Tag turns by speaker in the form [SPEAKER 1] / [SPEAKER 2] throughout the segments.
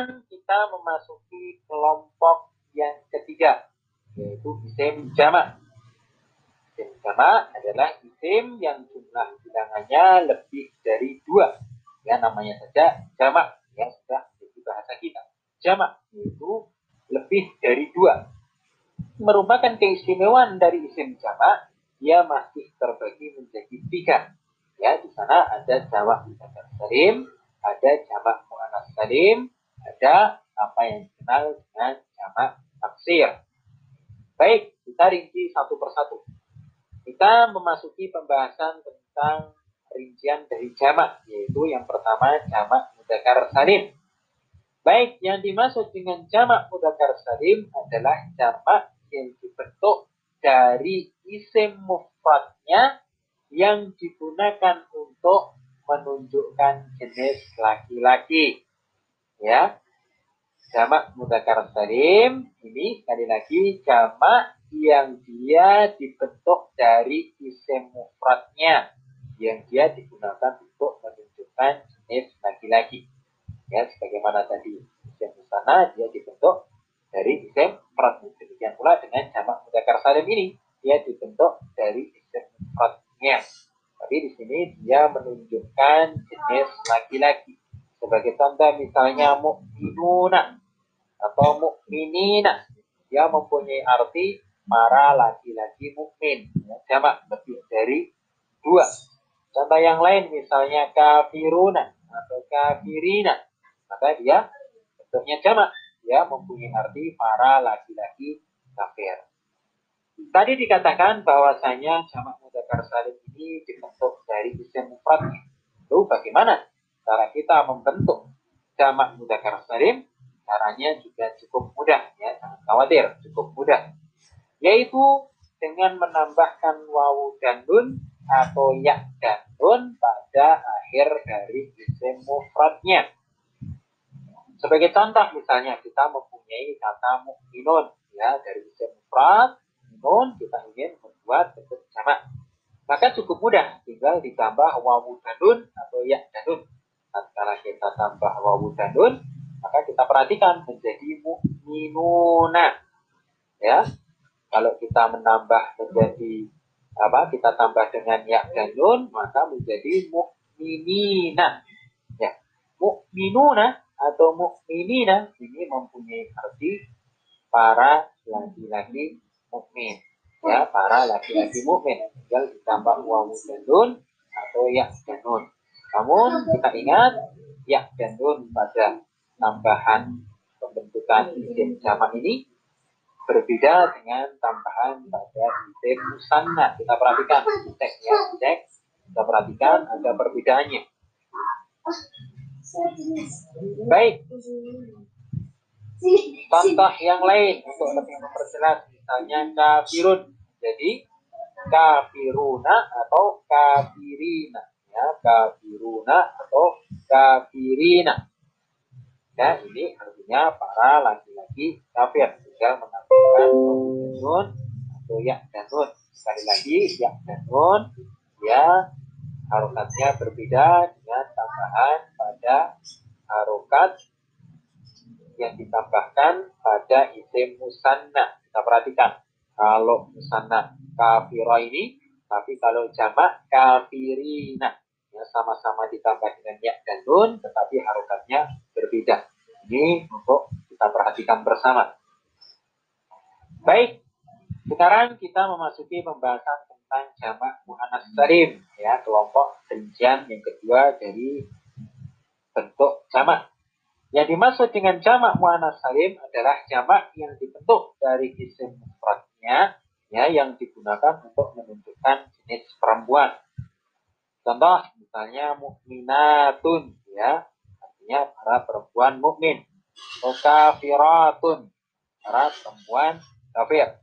[SPEAKER 1] Sekarang kita memasuki kelompok yang ketiga, yaitu isim jamak. Isim jamak adalah isim yang jumlah bilangannya lebih dari dua. Ya, namanya saja jamak. Ya, sudah jadi bahasa kita. Jamak itu lebih dari dua. Merupakan keistimewaan dari isim jamak, dia masih terbagi menjadi tiga. Ya, di sana ada jamak mudzakkar salim, ada jamak muannas salim, ada apa yang dikenal dengan jamak taksir. Baik, kita rinci satu persatu. Kita memasuki pembahasan tentang rincian dari jamak, yaitu yang pertama jamak mudakar salim. Baik, yang dimaksud dengan jamak mudakar salim adalah jamak yang dibentuk dari isim mufradnya yang digunakan untuk menunjukkan jenis laki-laki ya. Jamak mudakar salim ini sekali lagi jamak yang dia dibentuk dari isim mufradnya. Yang dia digunakan untuk menunjukkan jenis laki-laki. Ya sebagaimana tadi isim sana dia dibentuk dari isim mufrad. Demikian pula dengan jamak mudakar salim ini dia dibentuk dari isim mufradnya. Tapi di sini dia menunjukkan jenis laki-laki sebagai contoh misalnya mukminuna atau mukminina, dia mempunyai arti para laki-laki mukmin. Ya, jamak lebih dari dua. Contoh yang lain misalnya kafiruna atau kafirina, maka dia bentuknya jamak. Dia mempunyai arti para laki-laki kafir. Tadi dikatakan bahwasanya jamak mudzakkar salim ini dibentuk dari isim mufradnya. Lalu bagaimana cara kita membentuk jamak mudzakkar salim caranya juga cukup mudah ya. Jangan khawatir cukup mudah. Yaitu dengan menambahkan wawu dan nun atau ya dan nun pada akhir dari isim mufradnya. Sebagai contoh misalnya kita mempunyai kata mukminun ya. Dari isim mufrad nun kita ingin membuat bentuk jamak. Maka cukup mudah tinggal ditambah wawu dan nun atau ya dan nun tatkala kita tambah wawu dan nun maka kita perhatikan menjadi mukminuna ya. Kalau kita menambah menjadi apa kita tambah dengan ya dan nun maka menjadi mukminina ya. Mukminuna atau mukminina ini mempunyai arti para laki-laki mukmin. Ya para laki-laki mukmin. Tinggal ditambah wawu dan nun atau ya dan nun namun kita ingat ya dan pada tambahan pembentukan isim jamak ini berbeda dengan tambahan pada isim musanna. Kita perhatikan cek ya, cek. Kita perhatikan ada perbedaannya. Baik. Contoh yang lain untuk lebih memperjelas misalnya kafirun. Jadi kafiruna atau kafirina ya kafiruna atau kafirina. Ya ini artinya para laki-laki kafir tinggal menambahkan nun atau ya dan nun sekali lagi ya dan nun ya harokatnya berbeda dengan tambahan pada harokat yang ditambahkan pada isim musanna. Kita perhatikan kalau musanna kafiro ini tapi kalau jamak kafirina ya sama-sama ditambah dengan ya dan nun tetapi harokatnya berbeda. Ini untuk kita perhatikan bersama. Baik sekarang kita memasuki pembahasan tentang jamak muannas salim ya kelompok rincian yang kedua dari bentuk jamak. Yang dimaksud dengan jamak muannas salim adalah jamak yang dibentuk dari isim mufradnya ya yang digunakan untuk menunjukkan jenis perempuan. Contoh misalnya mukminatun ya, artinya para perempuan mukmin. Kafiratun, para perempuan kafir.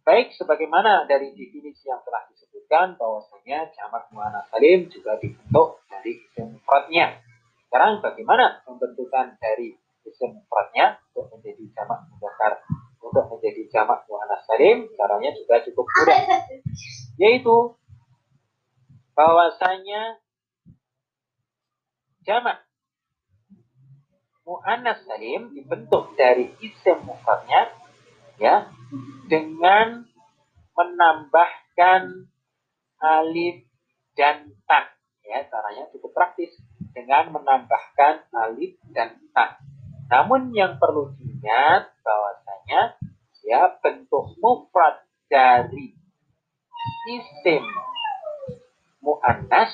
[SPEAKER 1] Baik, sebagaimana dari definisi yang telah disebutkan bahwasanya jamak muannas salim juga dibentuk dari isim mufradnya. Sekarang bagaimana pembentukan dari isim mufradnya untuk menjadi jamak untuk menjadi jamak muannas salim caranya juga cukup mudah. Yaitu bahwasanya jamak mu'annas salim dibentuk dari isim mufradnya ya dengan menambahkan alif dan tak ya caranya cukup praktis dengan menambahkan alif dan tak. Namun yang perlu diingat ya bentuk mufrad dari isim muannas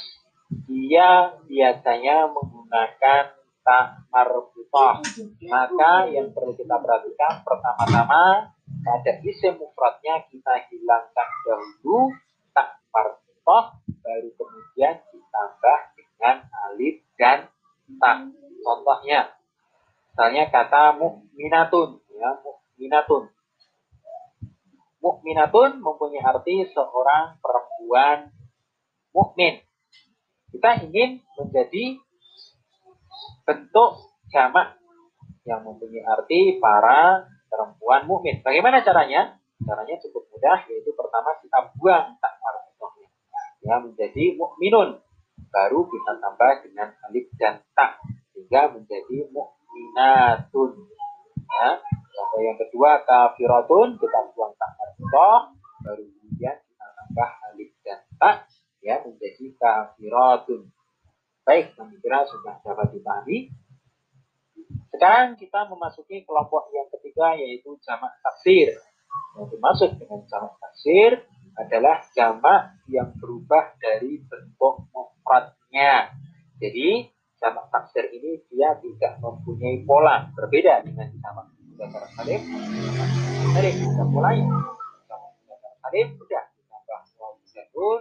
[SPEAKER 1] dia biasanya menggunakan tak marbutah maka yang perlu kita perhatikan pertama-tama pada isim mufradnya kita hilangkan dahulu tak marbutah baru kemudian ditambah dengan alif dan tak. Contohnya misalnya kata mukminatun ya mukminatun mukminatun mempunyai arti seorang perempuan mukmin. Kita ingin menjadi bentuk jamak yang mempunyai arti para perempuan mukmin. Bagaimana caranya? Caranya cukup mudah, yaitu pertama kita buang tak marfu'nya ya menjadi mukminun. Baru kita tambah dengan alif dan tak sehingga menjadi mukminatun. Ya. Contoh yang kedua kafiratun kita buang tak marfu'ah baru kemudian kita tambah alif dan tak ya menjadi kafiratun. Baik, kami sudah dapat dipahami. Sekarang kita memasuki kelompok yang ketiga yaitu jamak taksir. Yang dimaksud dengan jamak taksir adalah jamak yang berubah dari bentuk mufradnya. Jadi jamak taksir ini dia tidak mempunyai pola berbeda dengan jamak salim. Jadi ada polanya. Jamak mudzakkar salim sudah ditambah wawu jadul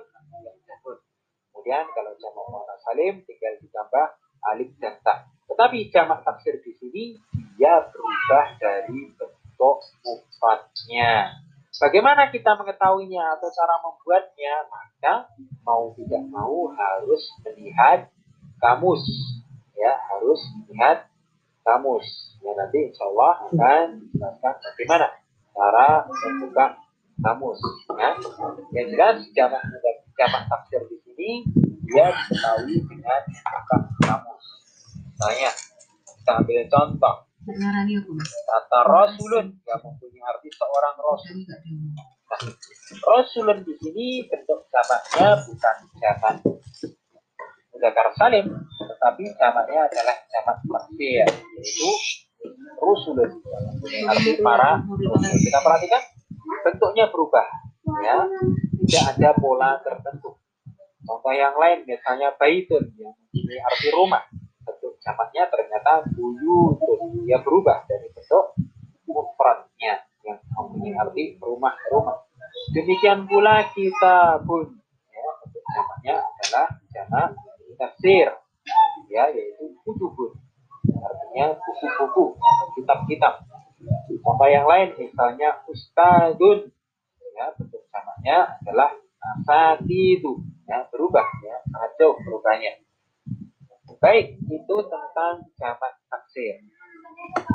[SPEAKER 1] Kemudian kalau jamak muannas salim tinggal ditambah alif dan ta. Tetapi jamak taksir di sini dia berubah dari bentuk mufradnya. Bagaimana kita mengetahuinya atau cara membuatnya? Maka mau tidak mau harus melihat kamus. Ya, harus melihat kamus. Ya, nanti insya Allah akan dijelaskan bagaimana cara membuka kamus. Ya. Yang jelas jamak jamak tafsir di sini dia diketahui dengan buka kamus. Misalnya, kita ambil contoh. Kata Rasulun yang mempunyai arti seorang Rasul. Nah, Rasulun di sini bentuk jamaknya bukan jamak mudzakkar salim, tetapi jamaknya adalah jamak tafsir, yaitu Rasulun yang mempunyai arti para Kita perhatikan bentuknya berubah, ya, tidak ada pola tertentu. Contoh yang lain misalnya baitun yang mempunyai arti rumah. Bentuk jamaknya ternyata buyutun. Dia berubah dari bentuk mufradnya yang mempunyai arti rumah-rumah. Demikian pula kita pun ya, bentuk jamaknya adalah jamak tafsir ya yaitu kutubun artinya buku-buku kitab-kitab contoh yang lain misalnya ustadun ya bentuk jamaknya adalah asatidu ya berubah ya. Sangat jauh baik itu tentang jamak taksir